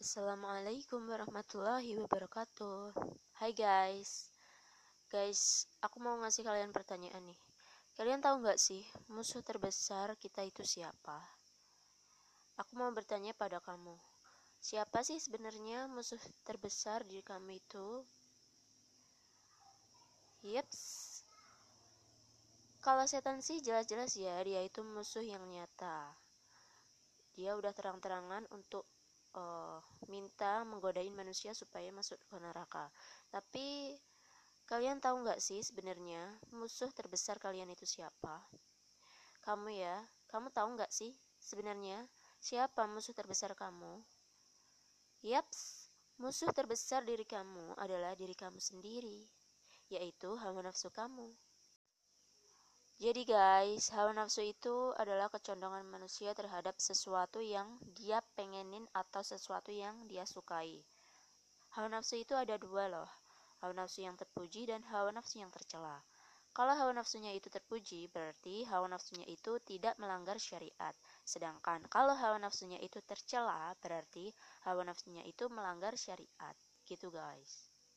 Assalamualaikum warahmatullahi wabarakatuh. Hai guys. Guys, aku mau ngasih kalian pertanyaan nih. Kalian tahu nggak sih musuh terbesar kita itu siapa? Aku mau bertanya pada kamu. Siapa sih sebenarnya musuh terbesar di kamu itu? Yeps. Kalau setan sih jelas-jelas ya dia itu musuh yang nyata. Dia udah terang-terangan untuk uh, minta menggodain manusia supaya masuk ke neraka. Tapi kalian tahu nggak sih sebenarnya musuh terbesar kalian itu siapa? Kamu ya, kamu tahu nggak sih sebenarnya siapa musuh terbesar kamu? Yaps, musuh terbesar diri kamu adalah diri kamu sendiri, yaitu hawa nafsu kamu. Jadi guys, hawa nafsu itu adalah kecondongan manusia terhadap sesuatu yang dia pengenin atau sesuatu yang dia sukai. Hawa nafsu itu ada dua loh, hawa nafsu yang terpuji dan hawa nafsu yang tercela. Kalau hawa nafsunya itu terpuji, berarti hawa nafsunya itu tidak melanggar syariat. Sedangkan kalau hawa nafsunya itu tercela, berarti hawa nafsunya itu melanggar syariat. Gitu guys.